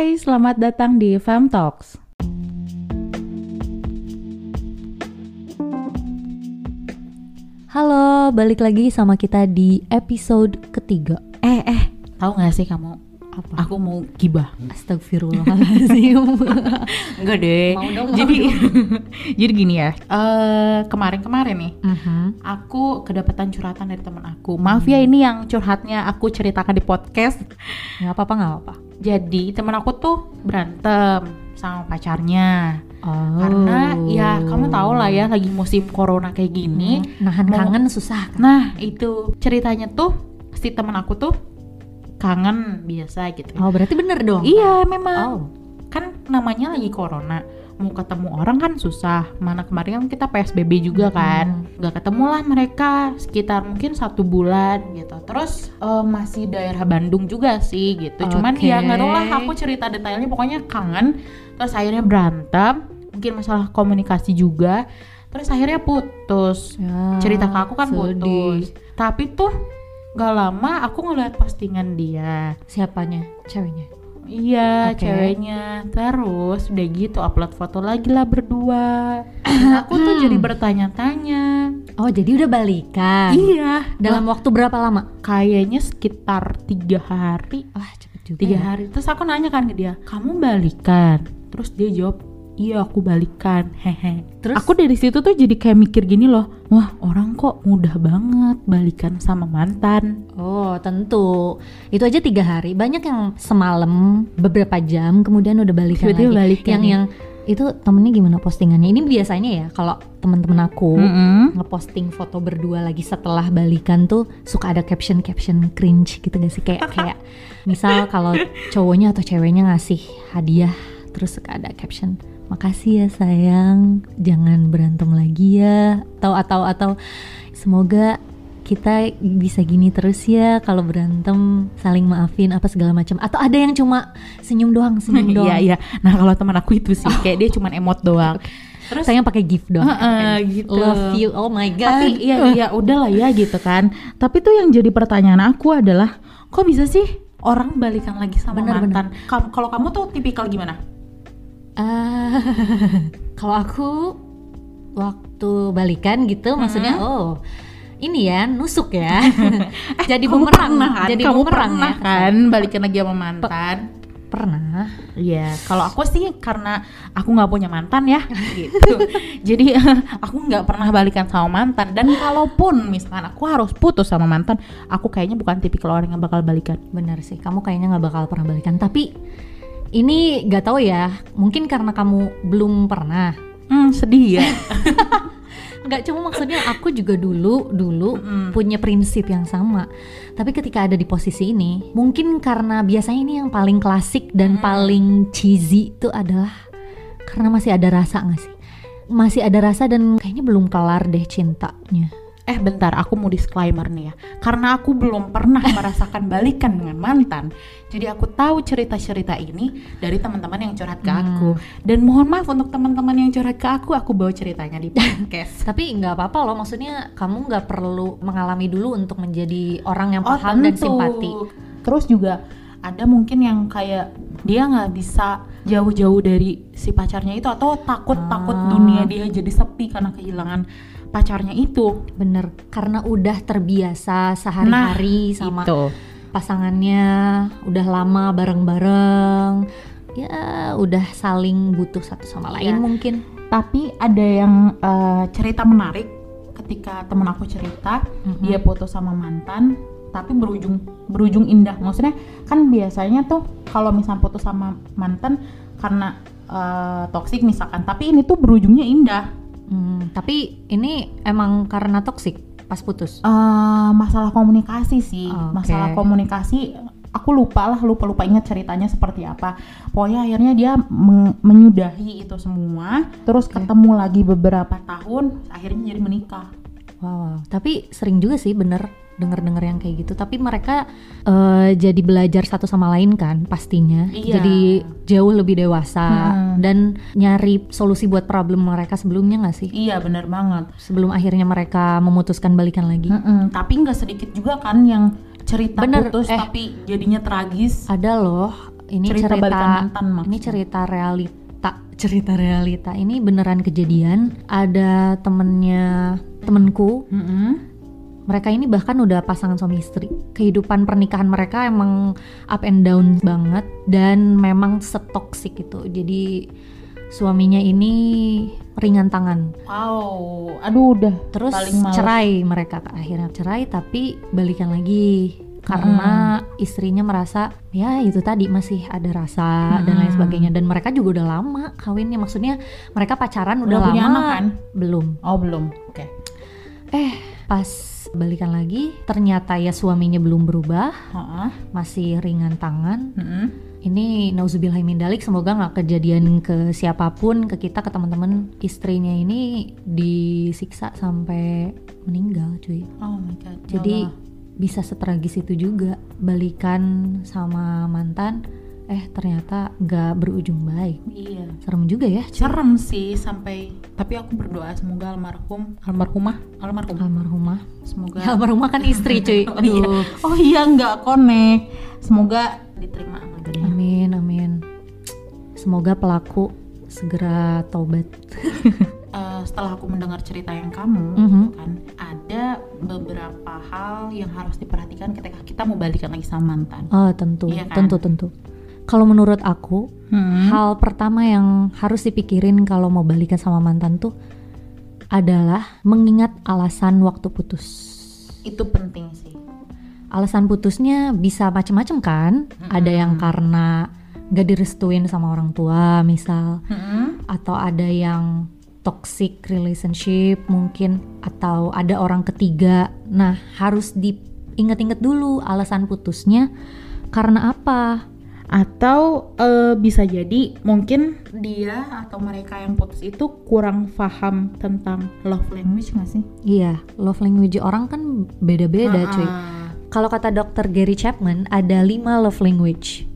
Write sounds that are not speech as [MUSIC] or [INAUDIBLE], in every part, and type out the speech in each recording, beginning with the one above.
Hai, selamat datang di Fam Talks. Halo, balik lagi sama kita di episode ketiga. Eh, eh, tahu gak sih kamu? Apa? Aku mau gibah. Astagfirullahaladzim. [LAUGHS] Enggak deh. Mau dong, mau jadi, [LAUGHS] jadi gini ya. Eh kemarin-kemarin nih, Mhm. aku kedapatan curhatan dari teman aku. Maaf ya ini yang curhatnya aku ceritakan di podcast. Nggak apa-apa, nggak apa-apa. Jadi teman aku tuh berantem sama pacarnya. Oh. Karena ya kamu tahu lah ya lagi musim corona kayak gini. nahan mau- kangen susah kan? Nah itu ceritanya tuh si teman aku tuh kangen biasa gitu. Oh, berarti bener dong. Iya memang. Oh. Kan namanya lagi corona. Mau ketemu orang kan susah. Mana kemarin kan kita PSBB juga kan. Gak ketemu lah mereka sekitar mungkin satu bulan gitu. Terus eh, masih daerah Bandung juga sih gitu. Cuman Oke. ya nggak tahu lah aku cerita detailnya pokoknya kangen. Terus akhirnya berantem. Mungkin masalah komunikasi juga. Terus akhirnya putus Ya, cerita ke aku kan sedih. putus tapi tuh gak lama aku ngeliat postingan dia Siapanya? Ceweknya. iya Oke. ceweknya terus udah gitu upload foto lagi lah berdua Dan aku tuh jadi bertanya-tanya Oh, jadi udah balikan. iya Dalam waktu berapa lama? kayaknya sekitar tiga hari Wah, cepet juga. tiga ya. hari terus aku nanya kan ke dia kamu balikan terus dia jawab iya aku balikan hehe Terus? aku dari situ tuh jadi kayak mikir gini loh wah orang kok mudah banget balikan sama mantan Oh, tentu. Itu aja tiga hari. Banyak yang semalam beberapa jam kemudian udah balikan Tiba-tiba lagi. balikan yang ya. yang itu temennya gimana postingannya? Ini biasanya ya kalau teman-teman aku Mm-mm. ngeposting foto berdua lagi setelah balikan tuh suka ada caption caption cringe gitu gak sih kayak kayak misal kalau [LAUGHS] cowoknya atau ceweknya ngasih hadiah terus suka ada caption makasih ya sayang jangan berantem lagi ya atau atau atau semoga kita bisa gini terus ya kalau berantem saling maafin apa segala macam atau ada yang cuma senyum doang senyum [LAUGHS] doang Iya iya. Nah kalau teman aku itu sih kayak dia cuma emot [LAUGHS] doang. Terus saya pakai gift doang Heeh, gitu. love you oh my god tapi iya iya udahlah ya gitu kan. Tapi tuh yang jadi pertanyaan aku adalah kok bisa sih orang balikan lagi sama Bener, mantan? Kalau kamu tuh tipikal gimana? Ah, [LAUGHS] kalau aku waktu balikan gitu maksudnya oh ini ya nusuk ya [LAUGHS] jadi Kamu bumerang pernah kan? jadi kamu bumerang pernah ya kan balikan lagi sama mantan? pernah Iya, kalau aku sih karena aku nggak punya mantan ya, [LAUGHS] gitu. Jadi aku nggak pernah balikan sama mantan. Dan kalaupun misalkan aku harus putus sama mantan, aku kayaknya bukan tipikal orang yang bakal balikan. benar sih kamu kayaknya nggak bakal pernah balikan tapi ini nggak tahu ya mungkin karena kamu belum pernah Hmm, sedih ya. [LAUGHS] nggak cuma maksudnya aku juga dulu dulu Mm-mm. punya prinsip yang sama tapi ketika ada di posisi ini mungkin karena biasanya ini yang paling klasik dan Mm. paling cheesy itu adalah karena masih ada rasa nggak sih masih ada rasa dan kayaknya belum kelar deh cintanya Eh bentar, aku mau disclaimer nih ya. Karena aku belum pernah [LAUGHS] merasakan balikan dengan mantan, jadi aku tahu cerita-cerita ini dari teman-teman yang curhat ke aku. Dan mohon maaf untuk teman-teman yang curhat ke aku, aku bawa ceritanya di podcast. [LAUGHS] tapi nggak apa-apa loh maksudnya kamu nggak perlu mengalami dulu untuk menjadi orang yang Oh, paham dan tentu. simpati Terus juga ada mungkin yang kayak dia nggak bisa jauh-jauh dari si pacarnya itu atau takut takut Ah. dunia dia jadi sepi karena kehilangan pacarnya itu. bener karena udah terbiasa sehari-hari sama Itu. pasangannya udah lama bareng-bareng ya udah saling butuh satu sama lain Iya. mungkin Tapi ada yang eh, cerita menarik ketika temen aku cerita Mhm. dia putus sama mantan tapi berujung berujung indah. Maksudnya kan biasanya tuh kalau misal putus sama mantan karena eh, toksik misalkan, tapi ini tuh berujungnya indah. Hmm, tapi ini emang karena toksik pas putus Eh, masalah komunikasi sih, Oke. masalah komunikasi. Aku lupa lah, lupa lupa ingat ceritanya seperti apa. Pokoknya akhirnya dia men- menyudahi itu semua, terus ketemu lagi beberapa tahun, akhirnya jadi menikah. wow tapi sering juga sih bener denger-denger yang kayak gitu tapi mereka eh, jadi belajar satu sama lain kan pastinya Iya. jadi jauh lebih dewasa Hmm. dan nyari solusi buat problem mereka sebelumnya nggak sih Iya bener banget. sebelum akhirnya mereka memutuskan balikan lagi Mm-mm, Tapi nggak sedikit juga kan yang cerita Bener, putus eh. tapi jadinya tragis. ada loh ini Cerita cerita, balikan mantan ini maksudnya. cerita realita cerita realita ini beneran kejadian ada temennya temenku Mm-mm. Mereka ini bahkan udah pasangan suami istri. Kehidupan pernikahan mereka emang up and down banget dan memang setoksik itu jadi suaminya ini ringan tangan. Wow, aduh udah terus cerai mereka akhirnya cerai tapi balikan lagi. Karena istrinya merasa ya itu tadi masih ada rasa dan lain Hmm. sebagainya. Dan mereka juga udah lama kawinnya. Maksudnya mereka pacaran udah, Udah punya lama anak kan? belum. Oh belum, oke. eh pas balikan lagi ternyata ya suaminya belum berubah Heeh. masih ringan tangan Mm-mm. ini nauzubillah min dalik semoga nggak kejadian ke siapa pun ke kita ke teman-teman istrinya ini disiksa sampai meninggal cuy Oh my god. jadi Allah. bisa setragis itu juga balikan sama mantan eh ternyata nggak berujung baik iya. serem juga ya cuy. Serem sih sampai tapi aku berdoa semoga almarhum, almarhumah, almarhum. almarhumah Semoga ya, almarhumah kan istri cuy [LAUGHS] Oh iya. Aduh. Oh iya nggak connect. Semoga diterima amalnya. amin amin semoga pelaku segera taubat [LAUGHS] Eh, setelah aku mendengar cerita yang kamu, Mhm. kan ada beberapa hal yang harus diperhatikan ketika kita mau balikan lagi sama mantan. oh tentu Iya kan? tentu tentu kalau menurut aku Hmm. hal pertama yang harus dipikirin kalau mau balikan sama mantan tuh adalah mengingat alasan waktu putus Itu penting sih. alasan putusnya bisa macem-macem kan ada yang karena gak direstuin sama orang tua misal Mm-mm. atau ada yang toxic relationship mungkin atau ada orang ketiga nah harus diinget-inget dulu alasan putusnya karena apa Atau eh, bisa jadi mungkin dia atau mereka yang putus itu kurang paham tentang love language nggak sih? iya love language orang kan beda-beda cuy Ah, Kalau kata dokter Gary Chapman, ada lima love language.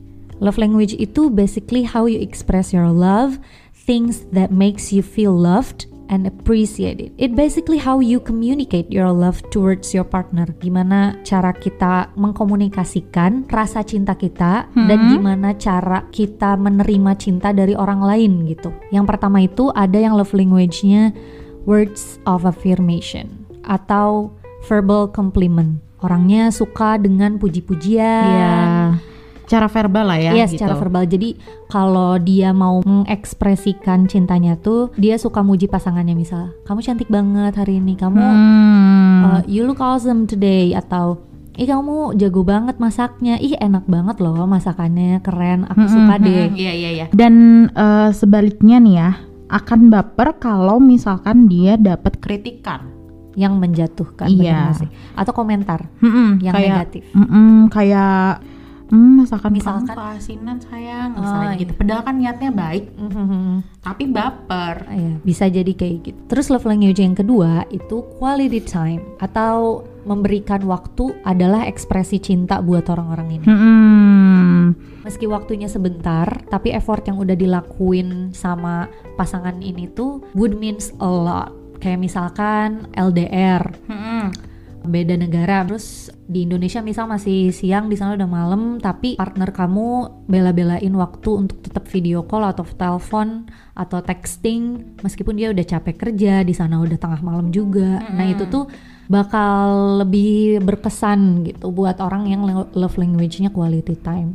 Love language itu basically how you express your love, things that makes you feel loved and appreciated. It basically how you communicate your love towards your partner. Gimana cara kita mengkomunikasikan rasa cinta kita dan gimana cara kita menerima cinta dari orang lain gitu. Yang pertama itu ada yang love language-nya words of affirmation atau verbal compliment. Orangnya suka dengan puji-pujian. Iya. Cara verbal lah ya. Iya, gitu. secara verbal. Jadi kalau dia mau mengekspresikan cintanya tuh, dia suka muji pasangannya misal, kamu cantik banget hari ini, kamu Hmm. uh, you look awesome today atau ih kamu jago banget masaknya, ih enak banget loh masakannya, keren, aku suka deh. Iya iya iya. Dan eh, sebaliknya nih ya, akan baper kalau misalkan dia dapat kritikan. Yang menjatuhkan, Iya. sih? Atau komentar Mm-mm, yang kayak, negatif. mm-mm, kayak hmm, masakan Misalkan- kamu keasinan sayang, Oh, misalnya iya. gitu. Padahal kan niatnya baik, Mhm. tapi baper. Iya, bisa jadi kayak gitu. Terus love language yang kedua itu quality time atau memberikan waktu adalah ekspresi cinta buat orang-orang ini. Hmm. Meski waktunya sebentar, tapi effort yang udah dilakuin sama pasangan ini tuh would means a lot. Kayak misalkan LDR, Mm-mm. Beda negara, terus di Indonesia misal masih siang, di sana udah malam, tapi partner kamu bela-belain waktu untuk tetap video call atau telepon atau texting, meskipun dia udah capek kerja, di sana udah tengah malam juga. Nah itu tuh bakal lebih berkesan gitu buat orang yang lo- love language-nya quality time.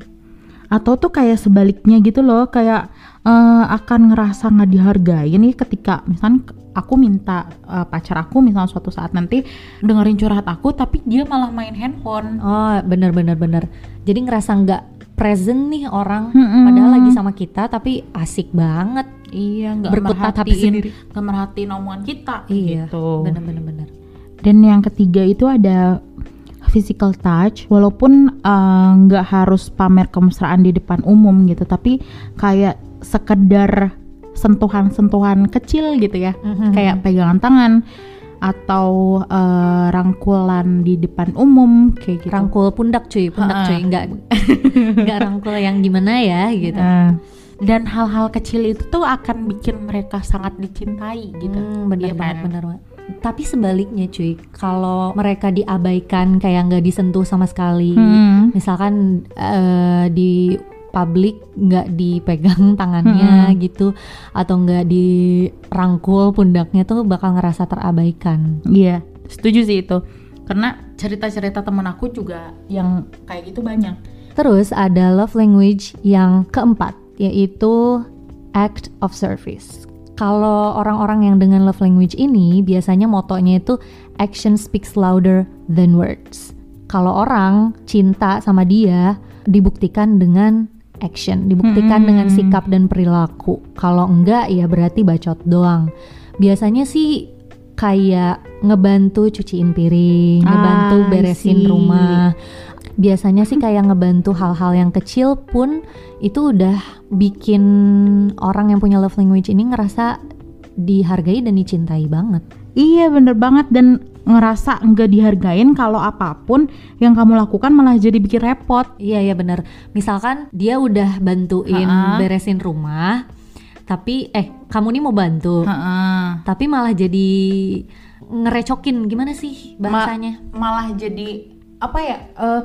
Atau tuh kayak sebaliknya gitu loh, kayak eh, akan ngerasa nggak dihargai nih ketika misalnya aku minta eh, pacar aku misalnya suatu saat nanti dengerin curhat aku, tapi dia malah main handphone. Oh bener bener bener. Jadi ngerasa nggak present nih orang, Mm-mm. padahal lagi sama kita tapi asik banget. Iya, nggak merhatiin, sendiri. nggak merhatiin omongan kita. Iya, gitu. bener bener bener. Dan yang ketiga itu ada physical touch, walaupun eh, nggak harus pamer kemesraan di depan umum gitu, tapi kayak sekedar sentuhan-sentuhan kecil gitu ya, Mhm. kayak pegangan tangan atau eh, rangkulan di depan umum kayak gitu. Rangkul pundak cuy, pundak Ha-ha. cuy, nggak [LAUGHS] nggak rangkul yang gimana ya gitu. Nah, dan hal-hal kecil itu tuh akan bikin mereka sangat dicintai gitu. Hmm, bener Iya banget, kan? bener banget. Tapi sebaliknya cuy, kalau mereka diabaikan kayak nggak disentuh sama sekali, Hmm. misalkan eh, di publik nggak dipegang [LAUGHS] tangannya gitu atau nggak dirangkul pundaknya tuh bakal ngerasa terabaikan. Iya, setuju sih itu. Karena cerita-cerita temen aku juga yang kayak gitu banyak. Terus ada love language yang keempat yaitu act of service. Kalau orang-orang yang dengan love language ini biasanya motonya itu action speaks louder than words. Kalau orang cinta sama dia dibuktikan dengan action, dibuktikan Hmm. dengan sikap dan perilaku. Kalau enggak ya berarti bacot doang. Biasanya sih kayak ngebantu cuciin piring, ngebantu Ah, I beresin rumah. Biasanya sih kayak ngebantu hal-hal yang kecil pun itu udah bikin orang yang punya love language ini ngerasa dihargai dan dicintai banget. Iya bener banget dan ngerasa nggak dihargain kalau apa pun yang kamu lakukan malah jadi bikin repot. Iya ya bener. Misalkan dia udah bantuin Ha-ha. beresin rumah, tapi eh kamu nih mau bantu, Heeh. tapi malah jadi ngerecokin gimana sih bahasanya? Malah jadi apa ya? eh,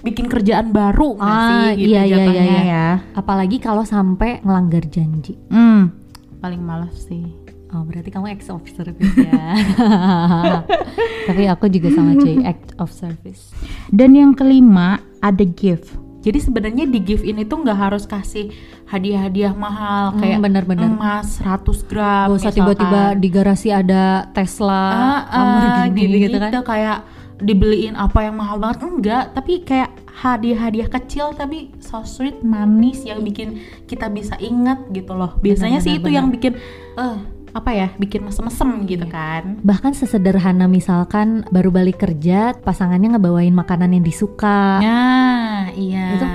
bikin kerjaan baru nggak Ah, sih gitu iya, iya, iya, iya. ya. Apalagi kalau sampai ngelanggar janji. Hmm, paling malas sih. Oh berarti kamu act of service ya. [LAUGHS] Tapi aku juga sama cuy act of service. Dan yang kelima ada gift. Jadi sebenarnya di gift ini tuh nggak harus kasih hadiah-hadiah mahal Hmm, kayak bener-bener. emas 100 gram. Gak usah tiba-tiba di garasi ada Tesla, ah, ah, Lamborghini gitu, kan. kayak dibeliin apa yang mahal banget enggak tapi kayak hadiah-hadiah kecil tapi so sweet manis yang bikin kita bisa ingat gitu loh biasanya sih benar, itu yang bikin eh apa ya bikin mesem-mesem gitu kan Bahkan sesederhana misalkan baru balik kerja, pasangannya ngebawain makanan yang disuka. nah iya Itu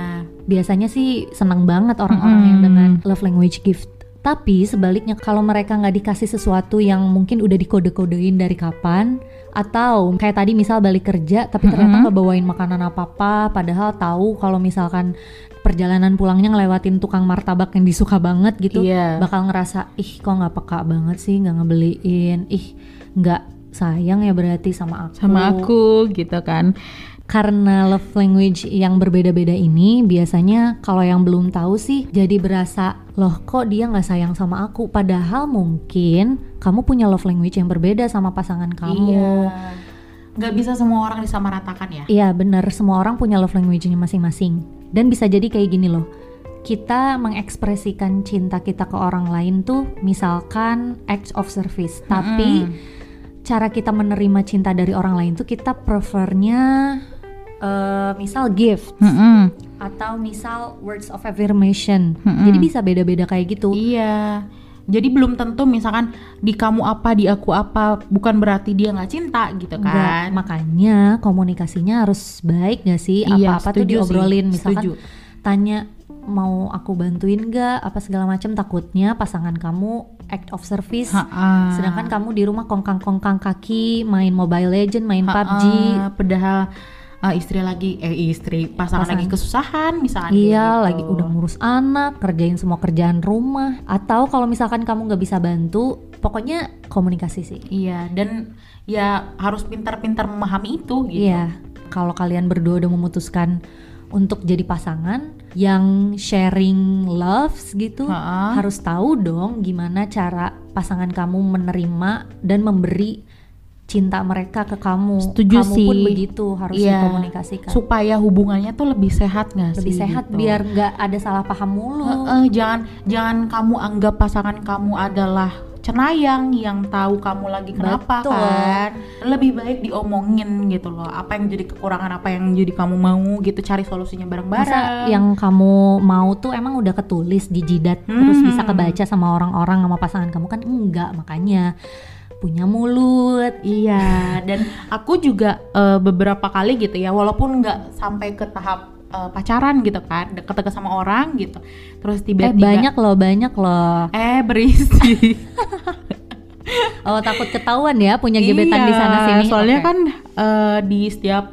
biasanya sih senang banget orang-orang yang Mm-mm. dengan love language gift. Tapi sebaliknya kalau mereka nggak dikasih sesuatu yang mungkin udah dikode-kodein dari kapan atau kayak tadi misal balik kerja tapi ternyata nggak bawain makanan apa-apa padahal tahu kalau misalkan perjalanan pulangnya ngelewatin tukang martabak yang disuka banget gitu Iya. bakal ngerasa ih kok nggak peka banget sih nggak ngebeliin. Ih nggak sayang ya berarti sama aku. Sama aku gitu kan karena love language yang berbeda-beda ini biasanya kalau yang belum tahu sih jadi berasa loh kok dia nggak sayang sama aku? Padahal mungkin kamu punya love language yang berbeda sama pasangan kamu. Iya. Nggak bisa semua orang disamaratakan ya? Iya bener semua orang punya love language-nya masing-masing. Dan bisa jadi kayak gini loh. Kita mengekspresikan cinta kita ke orang lain tuh misalkan acts of service. Tapi cara kita menerima cinta dari orang lain tuh kita prefernya eh, misal gift Mm-mm. atau misal words of affirmation. Mm-mm. Jadi bisa beda-beda kayak gitu. Iya. Jadi belum tentu misalkan di kamu apa di aku apa bukan berarti dia nggak cinta gitu Enggak, kan? makanya komunikasinya harus baik gak sih? Iya, Apa-apa tuh setuju sih, diobrolin misalkan setuju. tanya mau aku bantuin gak apa segala macam takutnya pasangan kamu act of service Ha-ha. sedangkan kamu di rumah kongkang-kongkang kaki main Mobile Legend main Ha-ha. PUBG Padahal uh, istri lagi eh istri pasangan Pasangan. lagi kesusahan misalnya. Iya, gitu. lagi udah ngurus anak, kerjain semua kerjaan rumah, atau kalau misalkan kamu nggak bisa bantu, pokoknya komunikasi sih. Iya dan ya harus pintar-pintar memahami itu gitu. Iya, kalau kalian berdua udah memutuskan untuk jadi pasangan yang sharing loves gitu, Ha-ha. harus tahu dong gimana cara pasangan kamu menerima dan memberi cinta mereka ke kamu. Setuju kamu sih. pun begitu harus Iya. dikomunikasikan. Supaya hubungannya tuh lebih sehat nggak sih? Lebih sehat gitu. biar nggak ada salah paham mulu. Heeh, jangan jangan kamu anggap pasangan kamu adalah cenayang yang tahu kamu lagi kenapa Betul. kan lebih baik diomongin gitu loh apa yang jadi kekurangan apa yang jadi kamu mau gitu cari solusinya bareng-bareng Masa yang kamu mau tuh emang udah ketulis di jidat terus Hmm. bisa kebaca sama orang-orang sama pasangan kamu kan enggak makanya punya mulut. Iya. Dan aku juga eh, beberapa kali gitu ya walaupun nggak sampai ke tahap eh, pacaran gitu kan deket-deket sama orang gitu terus eh tiba-tiba banyak loh banyak loh. Eh berisi. [LAUGHS] Oh takut ketahuan ya punya gebetan di sana sini. Iya, Soalnya Oke. kan eh, di setiap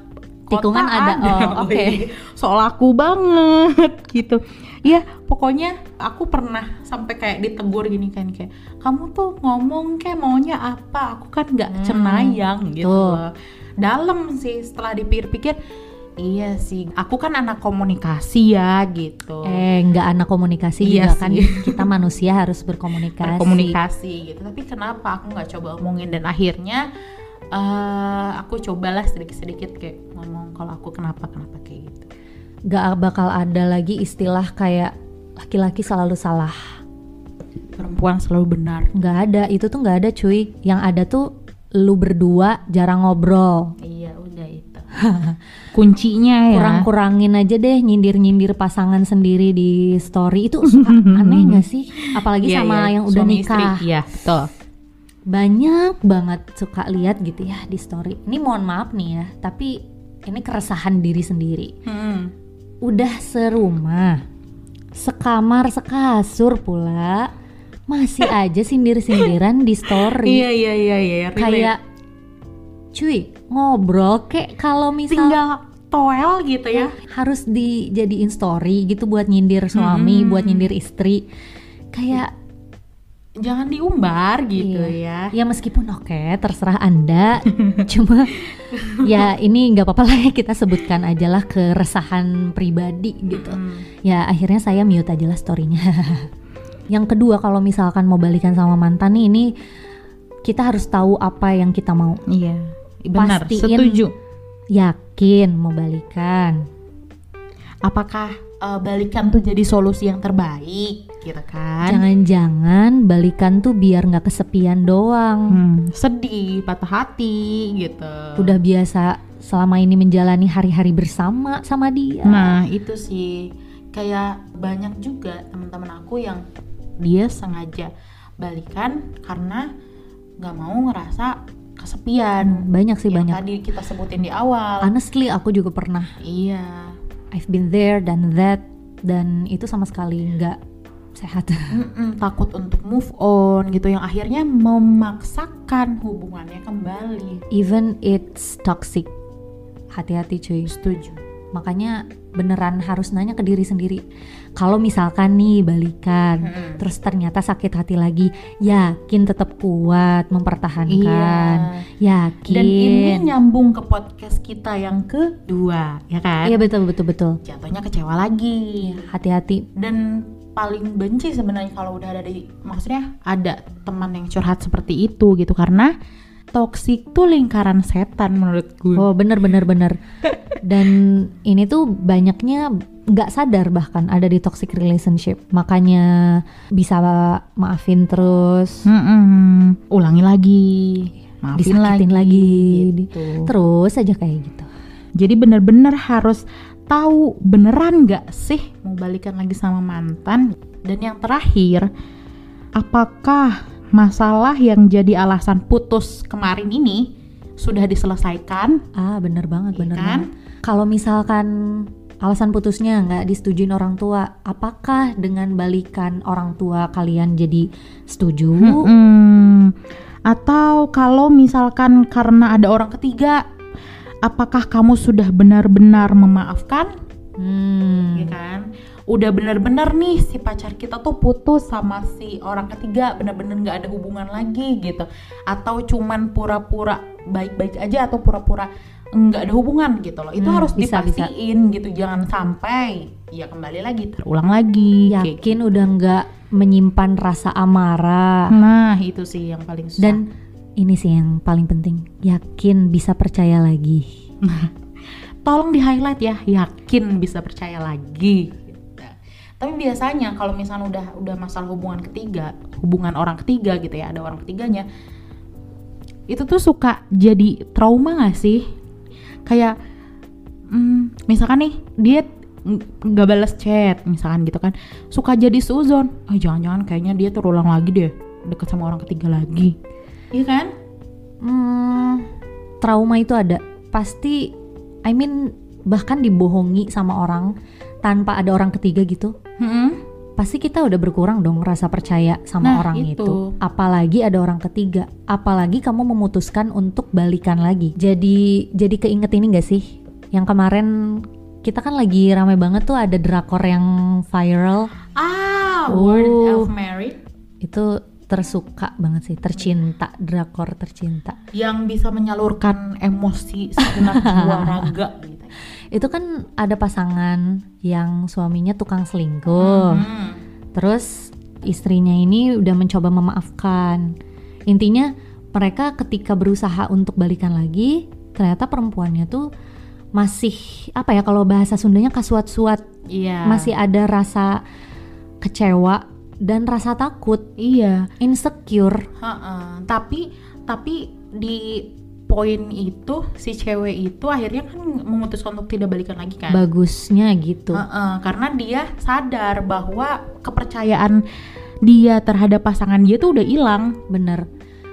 Tikungan kota ada. Oh, oke. [LAUGHS] Wih, So laku banget gitu. Iya, pokoknya aku pernah sampai kayak ditegur gini kan kayak kamu tuh ngomong kayak maunya apa? Aku kan nggak Hmm, cenayang gitu. tuh. Dalam sih setelah dipikir-pikir Iya sih, aku kan anak komunikasi ya gitu. Eh, nggak anak komunikasi Iya juga kan sih. [LAUGHS] kita manusia harus berkomunikasi. komunikasi gitu. Tapi kenapa aku nggak coba omongin dan akhirnya eh aku cobalah sedikit-sedikit kayak ngomong kalau aku kenapa kenapa kayak gitu. Gak bakal ada lagi istilah kayak laki-laki selalu salah. Perempuan selalu benar. Nggak ada, itu tuh nggak ada cuy. Yang ada tuh lu berdua jarang ngobrol. Iya udah itu. [LAUGHS] Kuncinya ya. Kurang-kurangin aja deh nyindir-nyindir pasangan sendiri di story itu suka [LAUGHS] aneh nggak sih? Apalagi Iya, sama iya. yang udah Suami nikah. istri. Iya betul. Banyak banget suka lihat gitu ya di story. Ini mohon maaf nih ya, tapi ini keresahan diri sendiri. Hmm. Udah serumah, sekamar, sekasur pula, masih [LAUGHS] aja sindir-sindiran di story. Iya iya iya iya. relate. Kayak cuy, ngobrol kayak kalau misal tinggal toel gitu ya. harus dijadiin story gitu buat nyindir suami, Hmm. buat nyindir istri. Kayak Jangan diumbar gitu Iya. ya. Ya meskipun oke terserah anda, [LAUGHS] cuma ya ini nggak apa-apa lah ya kita sebutkan aja lah keresahan pribadi gitu. Hmm. Ya akhirnya saya mute aja lah storynya. [LAUGHS] yang kedua kalau misalkan mau balikan sama mantan nih ini kita harus tahu apa yang kita mau. Iya. Benar, Pastiin. setuju. Yakin mau balikan. Apakah eh, balikan tuh jadi solusi yang terbaik gitu kan? Jangan-jangan balikan tuh biar nggak kesepian doang. Hmm, sedih, patah hati gitu. Udah biasa selama ini menjalani hari-hari bersama sama dia. Nah, itu sih kayak banyak juga teman-teman aku yang dia sengaja balikan karena nggak mau ngerasa kesepian. banyak sih yang banyak. tadi kita sebutin di awal. Honestly aku juga pernah iya. I've been there dan that dan itu sama sekali nggak sehat. Mm-mm, takut untuk move on gitu yang akhirnya memaksakan hubungannya kembali. Even it's toxic. Hati-hati cuy. Setuju. Makanya beneran harus nanya ke diri sendiri. Kalau misalkan nih balikan, Mm-mm. terus ternyata sakit hati lagi, yakin tetap kuat mempertahankan. Iya. Yakin. Dan ini nyambung ke podcast kita yang kedua, ya kan? Iya betul betul betul. Jatuhnya kecewa lagi. Hati-hati. Dan paling benci sebenarnya kalau udah ada di maksudnya ada teman yang curhat seperti itu gitu karena toksik tuh lingkaran setan menurut gue. Oh bener bener bener. [LAUGHS] Dan ini tuh banyaknya nggak sadar bahkan ada di toxic relationship. Makanya bisa maafin terus, Mm-mm. Ulangi lagi, maafin disakitin lagi, di- gitu. terus aja kayak gitu. Jadi bener-bener harus tahu beneran nggak sih mau balikan lagi sama mantan. Dan yang terakhir, apakah masalah yang jadi alasan putus kemarin ini sudah diselesaikan? Ah bener banget Iya bener kan? banget. Kalau misalkan alasan putusnya nggak disetujuin orang tua, apakah dengan balikan orang tua kalian jadi setuju? Mm-mm. Atau kalau misalkan karena ada orang ketiga, apakah kamu sudah benar-benar memaafkan? Hmm. Ya kan? Udah benar-benar nih si pacar kita tuh putus sama si orang ketiga, benar-benar nggak ada hubungan lagi gitu. Atau cuman pura-pura baik-baik aja atau pura-pura nggak ada hubungan gitu loh. Itu Hmm, harus bisa, bisa. dipastiin gitu, jangan sampai ya kembali lagi terulang lagi. kayak Yakin udah nggak menyimpan rasa amarah. Nah, itu sih yang paling susah. Dan ini sih yang paling penting, yakin bisa percaya lagi. [LAUGHS] tolong di highlight ya, yakin bisa percaya lagi. Tapi biasanya kalau misalnya udah udah masalah hubungan ketiga, hubungan orang ketiga gitu ya, ada orang ketiganya, itu tuh suka jadi trauma gak sih? Kayak, hmm, misalkan nih dia ng- nggak balas chat, misalkan gitu kan, suka jadi suzon. Oh jangan-jangan kayaknya dia terulang lagi deh, deket sama orang ketiga lagi. Iya kan? Hmm, trauma itu ada. Pasti, I mean bahkan dibohongi sama orang tanpa ada orang ketiga gitu. Mm-mm. Pasti kita udah berkurang dong rasa percaya sama Nah, orang itu. itu. Apalagi ada orang ketiga. Apalagi kamu memutuskan untuk balikan lagi. Jadi jadi keinget ini gak sih? Yang kemarin kita kan lagi rame banget tuh ada drakor yang viral. Ah, Oh. Word of Merit. Itu tersuka banget sih, tercinta, drakor tercinta. yang bisa menyalurkan emosi segenap jiwa [LAUGHS] raga gitu. Itu kan ada pasangan yang suaminya tukang selingkuh. Hmm. Terus istrinya ini udah mencoba memaafkan. Intinya mereka ketika berusaha untuk balikan lagi, ternyata perempuannya tuh masih apa ya kalau bahasa Sundanya kasuat-suat, Iya. masih ada rasa kecewa dan rasa takut, Iya. insecure. Ha-ha. Tapi tapi di poin itu si cewek itu akhirnya kan memutuskan untuk tidak balikan lagi kan. Bagusnya gitu. Ha-ha. Karena dia sadar bahwa kepercayaan dia terhadap pasangan dia tuh udah hilang. Bener.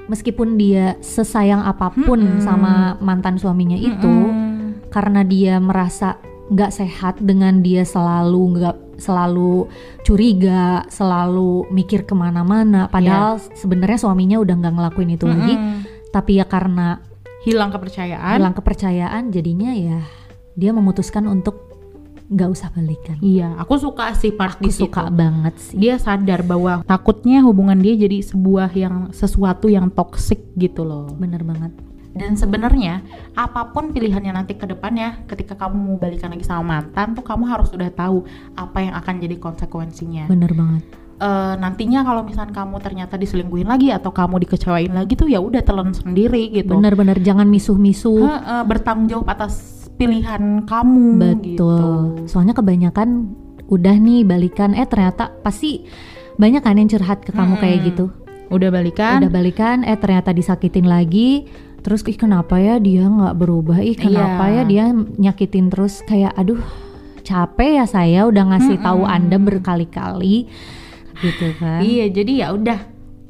Meskipun dia sesayang apa pun Mm-mm. sama mantan suaminya itu, Mm-mm. karena dia merasa nggak sehat dengan dia selalu nggak selalu curiga, selalu mikir ke mana-mana. Padahal sebenarnya suaminya udah nggak ngelakuin itu lagi, Mm-mm. tapi ya karena hilang kepercayaan. hilang kepercayaan, jadinya ya dia memutuskan untuk nggak usah balikan. Iya, aku suka sih part Aku di situ. suka banget sih. Dia sadar bahwa takutnya hubungan dia jadi sebuah yang sesuatu yang toksik gitu loh. Bener banget. Dan sebenarnya apa pun pilihannya nanti ke depannya, ketika kamu mau balikan lagi sama mantan tuh kamu harus udah tahu apa yang akan jadi konsekuensinya. Bener banget. Eh, nantinya kalau misalnya kamu ternyata diselingkuhin lagi atau kamu dikecewain lagi tuh ya udah telan sendiri gitu. Bener-bener jangan misuh-misuh. Heeh, bertanggung jawab atas pilihan kamu. Betul. Gitu. Soalnya kebanyakan udah nih balikan, eh ternyata pasti banyak kan yang curhat ke kamu kayak Mm-mm. gitu. Udah balikan? Udah balikan, eh ternyata disakitin lagi. Terus ih kenapa ya dia nggak berubah? Ih kenapa Iya. ya dia nyakitin terus? Kayak aduh capek ya saya udah ngasih tahu Mm-mm. anda berkali-kali gitu kan? Iya, jadi ya udah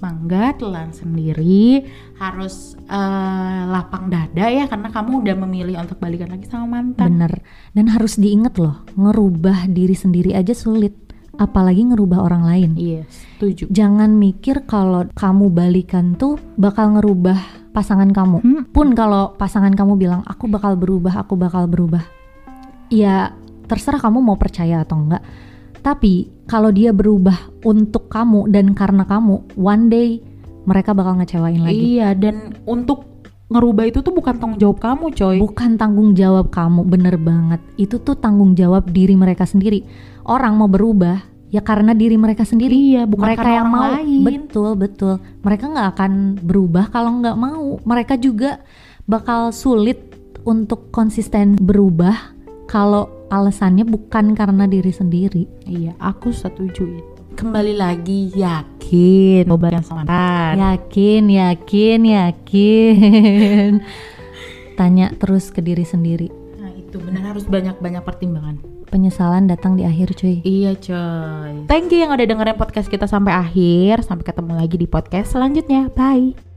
mangga telan sendiri harus eh, lapang dada ya karena kamu udah memilih untuk balikan lagi sama mantan. Bener. Dan harus diinget loh, ngerubah diri sendiri aja sulit, apalagi ngerubah orang lain. Iya, setuju. Jangan mikir kalau kamu balikan tuh bakal ngerubah pasangan kamu. Hmm. Pun kalau pasangan kamu bilang aku bakal berubah, aku bakal berubah. Ya terserah kamu mau percaya atau enggak. Tapi kalau dia berubah untuk kamu dan karena kamu, one day mereka bakal ngecewain lagi. Iya, dan untuk ngerubah itu tuh bukan tanggung jawab kamu, coy. Bukan tanggung jawab kamu, bener banget. Itu tuh tanggung jawab diri mereka sendiri. Orang mau berubah ya karena diri mereka sendiri. Iya, bukan mereka karena yang orang mau. lain. Betul, betul. Mereka nggak akan berubah kalau nggak mau. Mereka juga bakal sulit untuk konsisten berubah kalau alasannya bukan karena diri sendiri. Iya, aku setuju itu. Kembali lagi yakin mau balikan sama mantan. Yakin, yakin, yakin. [LAUGHS] Tanya terus ke diri sendiri. Nah, itu benar harus banyak-banyak pertimbangan. Penyesalan datang di akhir, cuy. Iya coy Thank you yang udah dengerin podcast kita sampai akhir Sampai ketemu lagi di podcast selanjutnya Bye